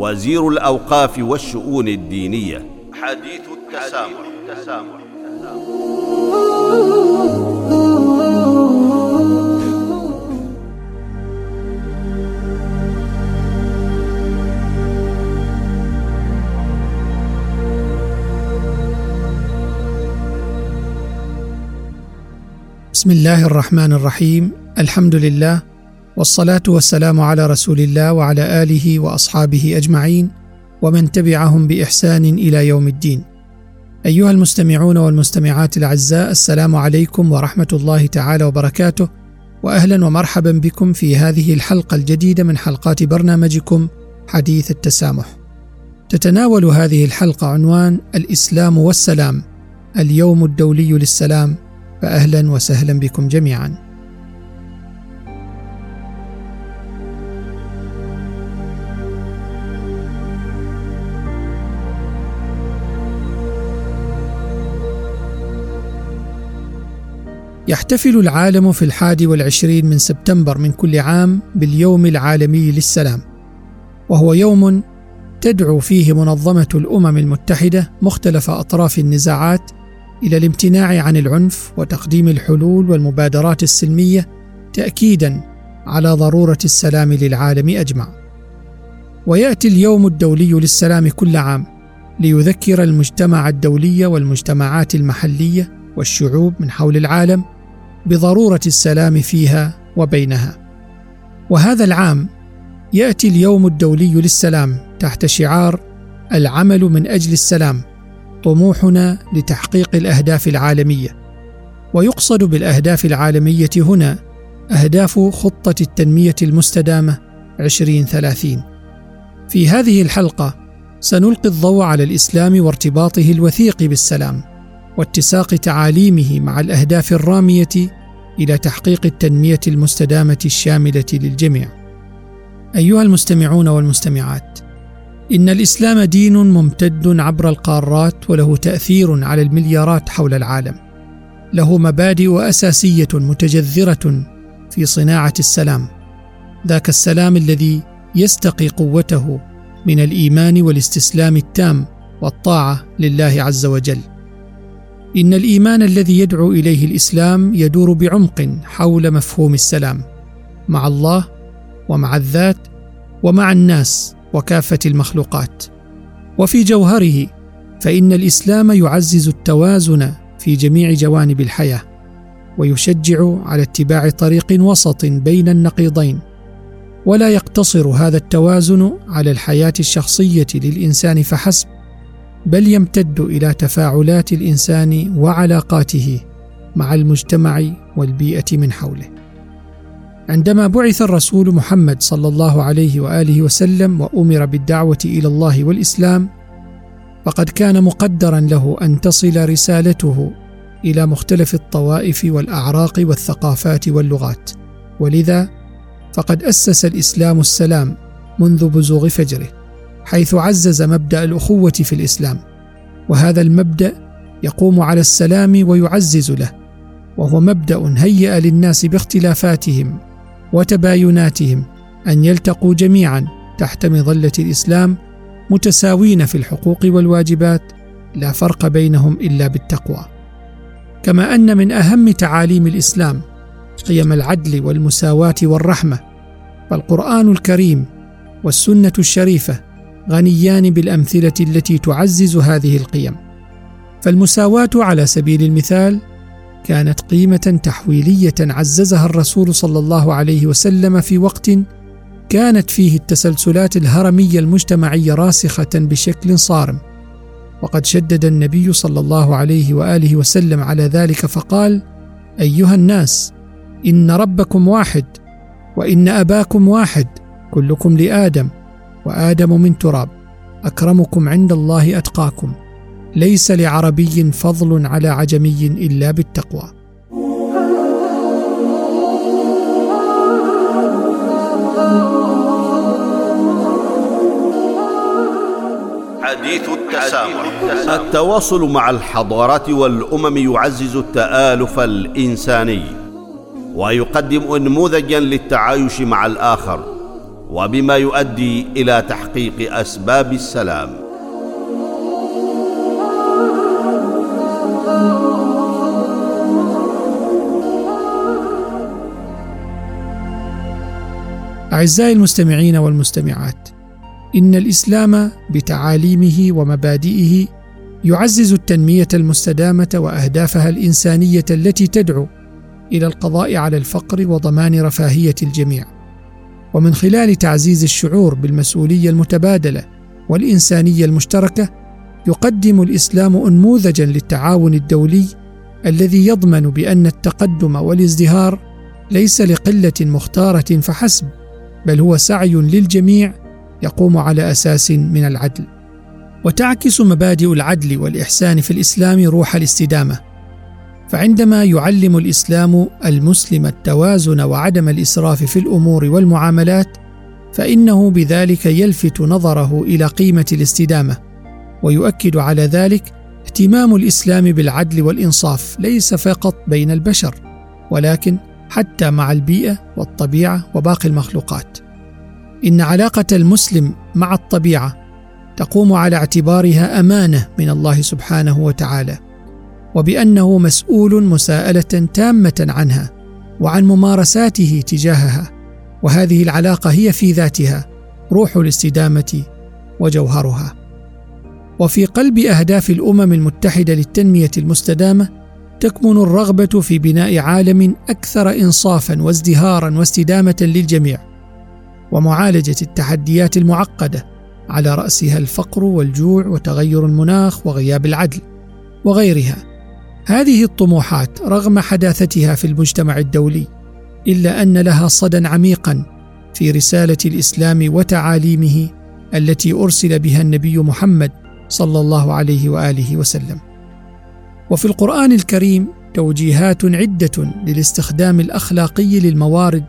وزير الأوقاف والشؤون الدينية حديث التسامح, التسامح. بسم الله الرحمن الرحيم الحمد لله والصلاة والسلام على رسول الله وعلى آله وأصحابه أجمعين ومن تبعهم بإحسان إلى يوم الدين. أيها المستمعون والمستمعات الأعزاء السلام عليكم ورحمة الله تعالى وبركاته واهلا ومرحبا بكم في هذه الحلقة الجديدة من حلقات برنامجكم حديث التسامح. تتناول هذه الحلقة عنوان الإسلام والسلام اليوم الدولي للسلام فاهلا وسهلا بكم جميعا. يحتفل العالم في الحادي والعشرين من سبتمبر من كل عام باليوم العالمي للسلام وهو يوم تدعو فيه منظمة الأمم المتحدة مختلف أطراف النزاعات إلى الامتناع عن العنف وتقديم الحلول والمبادرات السلمية تاكيدا على ضرورة السلام للعالم أجمع. ويأتي اليوم الدولي للسلام كل عام ليذكر المجتمع الدولي والمجتمعات المحلية والشعوب من حول العالم بضرورة السلام فيها وبينها. وهذا العام يأتي اليوم الدولي للسلام تحت شعار العمل من أجل السلام طموحنا لتحقيق الأهداف العالمية. ويقصد بالأهداف العالمية هنا أهداف خطة التنمية المستدامة 2030 في هذه الحلقة سنلقي الضوء على الإسلام وارتباطه الوثيق بالسلام. واتساق تعاليمه مع الأهداف الرامية إلى تحقيق التنمية المستدامة الشاملة للجميع. أيها المستمعون والمستمعات إن الإسلام دين ممتد عبر القارات وله تأثير على المليارات حول العالم. له مبادئ أساسية متجذرة في صناعة السلام. ذاك السلام الذي يستقي قوته من الإيمان والاستسلام التام والطاعة لله عز وجل. إن الإيمان الذي يدعو إليه الإسلام يدور بعمق حول مفهوم السلام مع الله ومع الذات ومع الناس وكافة المخلوقات. وفي جوهره فإن الإسلام يعزز التوازن في جميع جوانب الحياة ويشجع على اتباع طريق وسط بين النقيضين. ولا يقتصر هذا التوازن على الحياة الشخصية للإنسان فحسب بل يمتد إلى تفاعلات الإنسان وعلاقاته مع المجتمع والبيئة من حوله. عندما بعث الرسول محمد صلى الله عليه وآله وسلم وأمر بالدعوة إلى الله والإسلام فقد كان مقدرا له أن تصل رسالته إلى مختلف الطوائف والأعراق والثقافات واللغات. ولذا فقد أسس الإسلام السلام منذ بزوغ فجره. حيث عزز مبدأ الأخوة في الإسلام وهذا المبدأ يقوم على السلام ويعزز له وهو مبدأ هيأ للناس باختلافاتهم وتبايناتهم أن يلتقوا جميعا تحت مظلة الإسلام متساوين في الحقوق والواجبات لا فرق بينهم إلا بالتقوى. كما أن من أهم تعاليم الإسلام قيم العدل والمساواة والرحمة فالقرآن الكريم والسنة الشريفة غنيان بالأمثلة التي تعزز هذه القيم. فالمساواة على سبيل المثال كانت قيمة تحويلية عززها الرسول صلى الله عليه وسلم في وقت كانت فيه التسلسلات الهرمية المجتمعية راسخة بشكل صارم. وقد شدد النبي صلى الله عليه وآله وسلم على ذلك فقال أيها الناس إن ربكم واحد وإن أباكم واحد كلكم لآدم. وآدم من تراب أكرمكم عند الله أتقاكم. ليس لعربي فضل على عجمي إلا بالتقوى. حديث التسامح. التواصل مع الحضارات والأمم يعزز التآلف الإنساني ويقدم انموذجا للتعايش مع الآخر. وبما يؤدي إلى تحقيق أسباب السلام. أعزائي المستمعين والمستمعات إن الإسلام بتعاليمه ومبادئه يعزز التنمية المستدامة وأهدافها الإنسانية التي تدعو إلى القضاء على الفقر وضمان رفاهية الجميع. ومن خلال تعزيز الشعور بالمسؤولية المتبادلة والإنسانية المشتركة يقدم الإسلام انموذجا للتعاون الدولي الذي يضمن بأن التقدم والازدهار ليس لقلة مختارة فحسب بل هو سعي للجميع يقوم على أساس من العدل. وتعكس مبادئ العدل والإحسان في الإسلام روح الاستدامة. فعندما يعلم الإسلام المسلم التوازن وعدم الإسراف في الأمور والمعاملات فإنه بذلك يلفت نظره إلى قيمة الاستدامة ويؤكد على ذلك اهتمام الإسلام بالعدل والإنصاف ليس فقط بين البشر ولكن حتى مع البيئة والطبيعة وباقي المخلوقات. إن علاقة المسلم مع الطبيعة تقوم على اعتبارها أمانة من الله سبحانه وتعالى. وبأنه مسؤول مساءلة تامة عنها وعن ممارساته تجاهها وهذه العلاقة هي في ذاتها روح الاستدامة وجوهرها. وفي قلب أهداف الأمم المتحدة للتنمية المستدامة تكمن الرغبة في بناء عالم أكثر انصافا وازدهارا واستدامة للجميع ومعالجة التحديات المعقدة على رأسها الفقر والجوع وتغير المناخ وغياب العدل وغيرها. هذه الطموحات رغم حداثتها في المجتمع الدولي إلا أن لها صدى عميقا في رسالة الإسلام وتعاليمه التي أرسل بها النبي محمد صلى الله عليه وآله وسلم. وفي القرآن الكريم توجيهات عدة للاستخدام الأخلاقي للموارد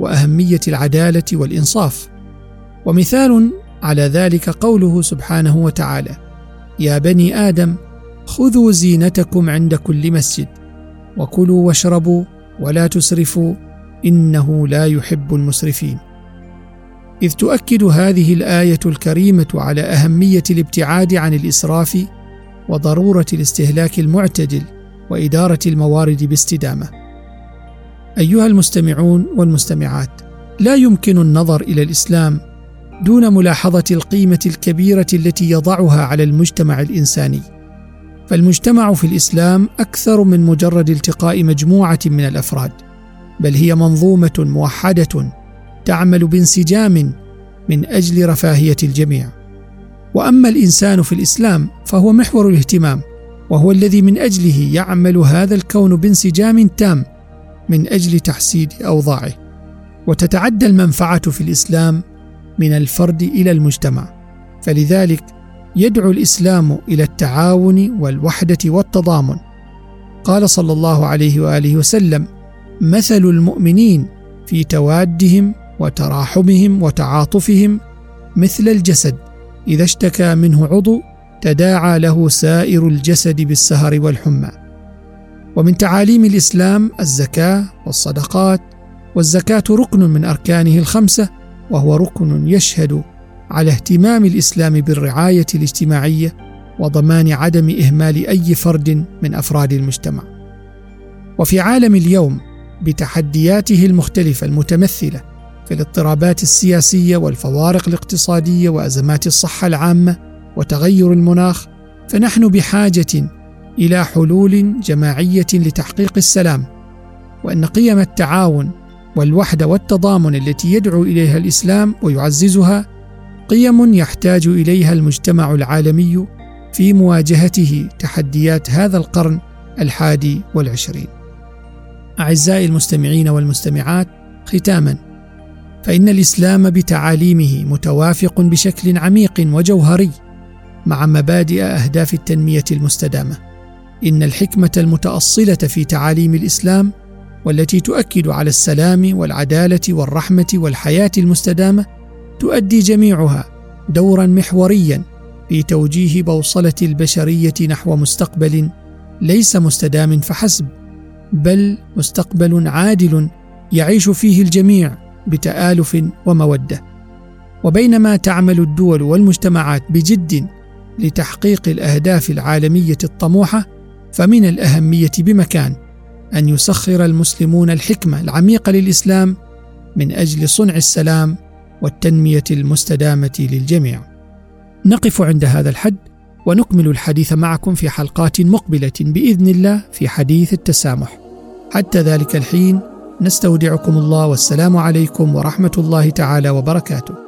وأهمية العدالة والإنصاف. ومثال على ذلك قوله سبحانه وتعالى يا بني آدم خذوا زينتكم عند كل مسجد وكلوا واشربوا ولا تسرفوا إنه لا يحب المسرفين. إذ تؤكد هذه الآية الكريمة على أهمية الابتعاد عن الإسراف وضرورة الاستهلاك المعتدل وإدارة الموارد باستدامة. أيها المستمعون والمستمعات لا يمكن النظر إلى الإسلام دون ملاحظة القيمة الكبيرة التي يضعها على المجتمع الإنساني. فالمجتمع في الإسلام أكثر من مجرد التقاء مجموعة من الأفراد بل هي منظومة موحدة تعمل بانسجام من أجل رفاهية الجميع. وأما الإنسان في الإسلام فهو محور الاهتمام وهو الذي من أجله يعمل هذا الكون بانسجام تام من أجل تحسين أوضاعه. وتتعدى المنفعة في الإسلام من الفرد إلى المجتمع فلذلك يدعو الإسلام إلى التعاون والوحدة والتضامن. قال صلى الله عليه وآله وسلم مثل المؤمنين في توادهم وتراحمهم وتعاطفهم مثل الجسد. إذا اشتكى منه عضو تداعى له سائر الجسد بالسهر والحمى. ومن تعاليم الإسلام الزكاة والصدقات والزكاة ركن من أركانه الخمسة وهو ركن يشهد على اهتمام الإسلام بالرعاية الاجتماعية وضمان عدم إهمال أي فرد من أفراد المجتمع. وفي عالم اليوم بتحدياته المختلفة المتمثلة في الاضطرابات السياسية والفوارق الاقتصادية وأزمات الصحة العامة وتغير المناخ فنحن بحاجة إلى حلول جماعية لتحقيق السلام وأن قيم التعاون والوحدة والتضامن التي يدعو إليها الإسلام ويعززها قيم يحتاج إليها المجتمع العالمي في مواجهته تحديات هذا القرن الحادي والعشرين. أعزائي المستمعين والمستمعات ختاما. فإن الإسلام بتعاليمه متوافق بشكل عميق وجوهري مع مبادئ أهداف التنمية المستدامة. إن الحكمة المتأصلة في تعاليم الإسلام والتي تؤكد على السلام والعدالة والرحمة والحياة المستدامة تؤدي جميعها دورا محوريا في توجيه بوصلة البشرية نحو مستقبل ليس مستدام فحسب بل مستقبل عادل يعيش فيه الجميع بتآلف ومودة. وبينما تعمل الدول والمجتمعات بجد لتحقيق الأهداف العالمية الطموحة فمن الأهمية بمكان أن يسخر المسلمون الحكمة العميقة للإسلام من أجل صنع السلام والتنمية المستدامة للجميع. نقف عند هذا الحد ونكمل الحديث معكم في حلقات مقبلة بإذن الله في حديث التسامح. حتى ذلك الحين نستودعكم الله والسلام عليكم ورحمة الله تعالى وبركاته.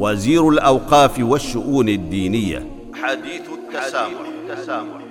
وزير الأوقاف والشؤون الدينية. حديث التسامح.